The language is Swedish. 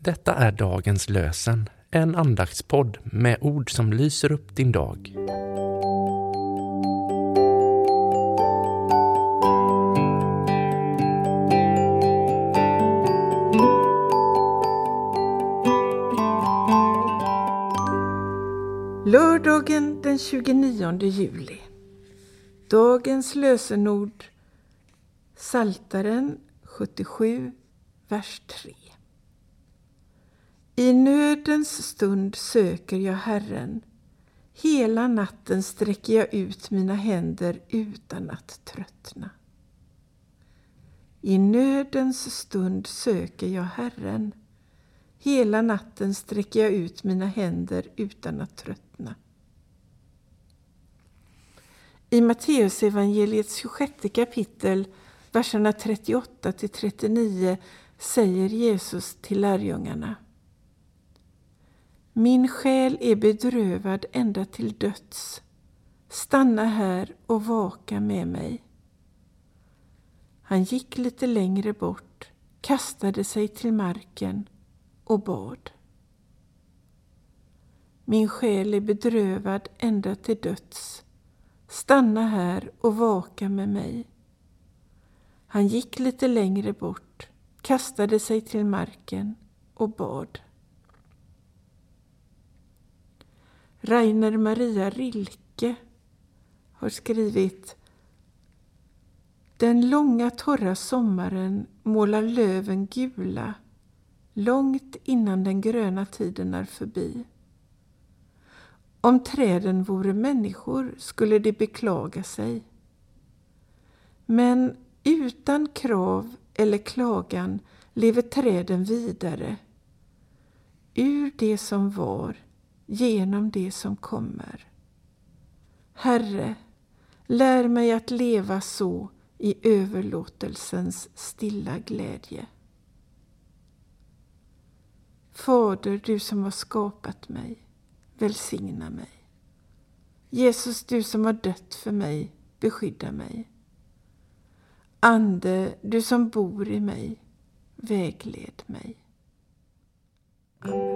Detta är dagens lösen, en andaktspodd med ord som lyser upp din dag. Lördagen den 29 juli. Dagens lösenord Saltaren 77, vers 3. I nödens stund söker jag Herren. Hela natten sträcker jag ut mina händer utan att tröttna. I nödens stund söker jag Herren. Hela natten sträcker jag ut mina händer utan att tröttna. I Matteusevangeliets 26 kapitel, verserna 38 till 39, säger Jesus till lärjungarna. Min själ är bedrövad ända till döds. Stanna här och vaka med mig. Han gick lite längre bort, kastade sig till marken och bad. Min själ är bedrövad ända till döds. Stanna här och vaka med mig. Han gick lite längre bort, kastade sig till marken och bad. Rainer Maria Rilke har skrivit Den långa torra sommaren målar löven gula långt innan den gröna tiden är förbi. Om träden vore människor skulle de beklaga sig. Men utan krav eller klagan lever träden vidare. Ur det som var, genom det som kommer. Herre, lär mig att leva så i överlåtelsens stilla glädje. Fader, du som har skapat mig, välsigna mig. Jesus, du som har dött för mig, beskydda mig. Ande, du som bor i mig, vägled mig. Amen.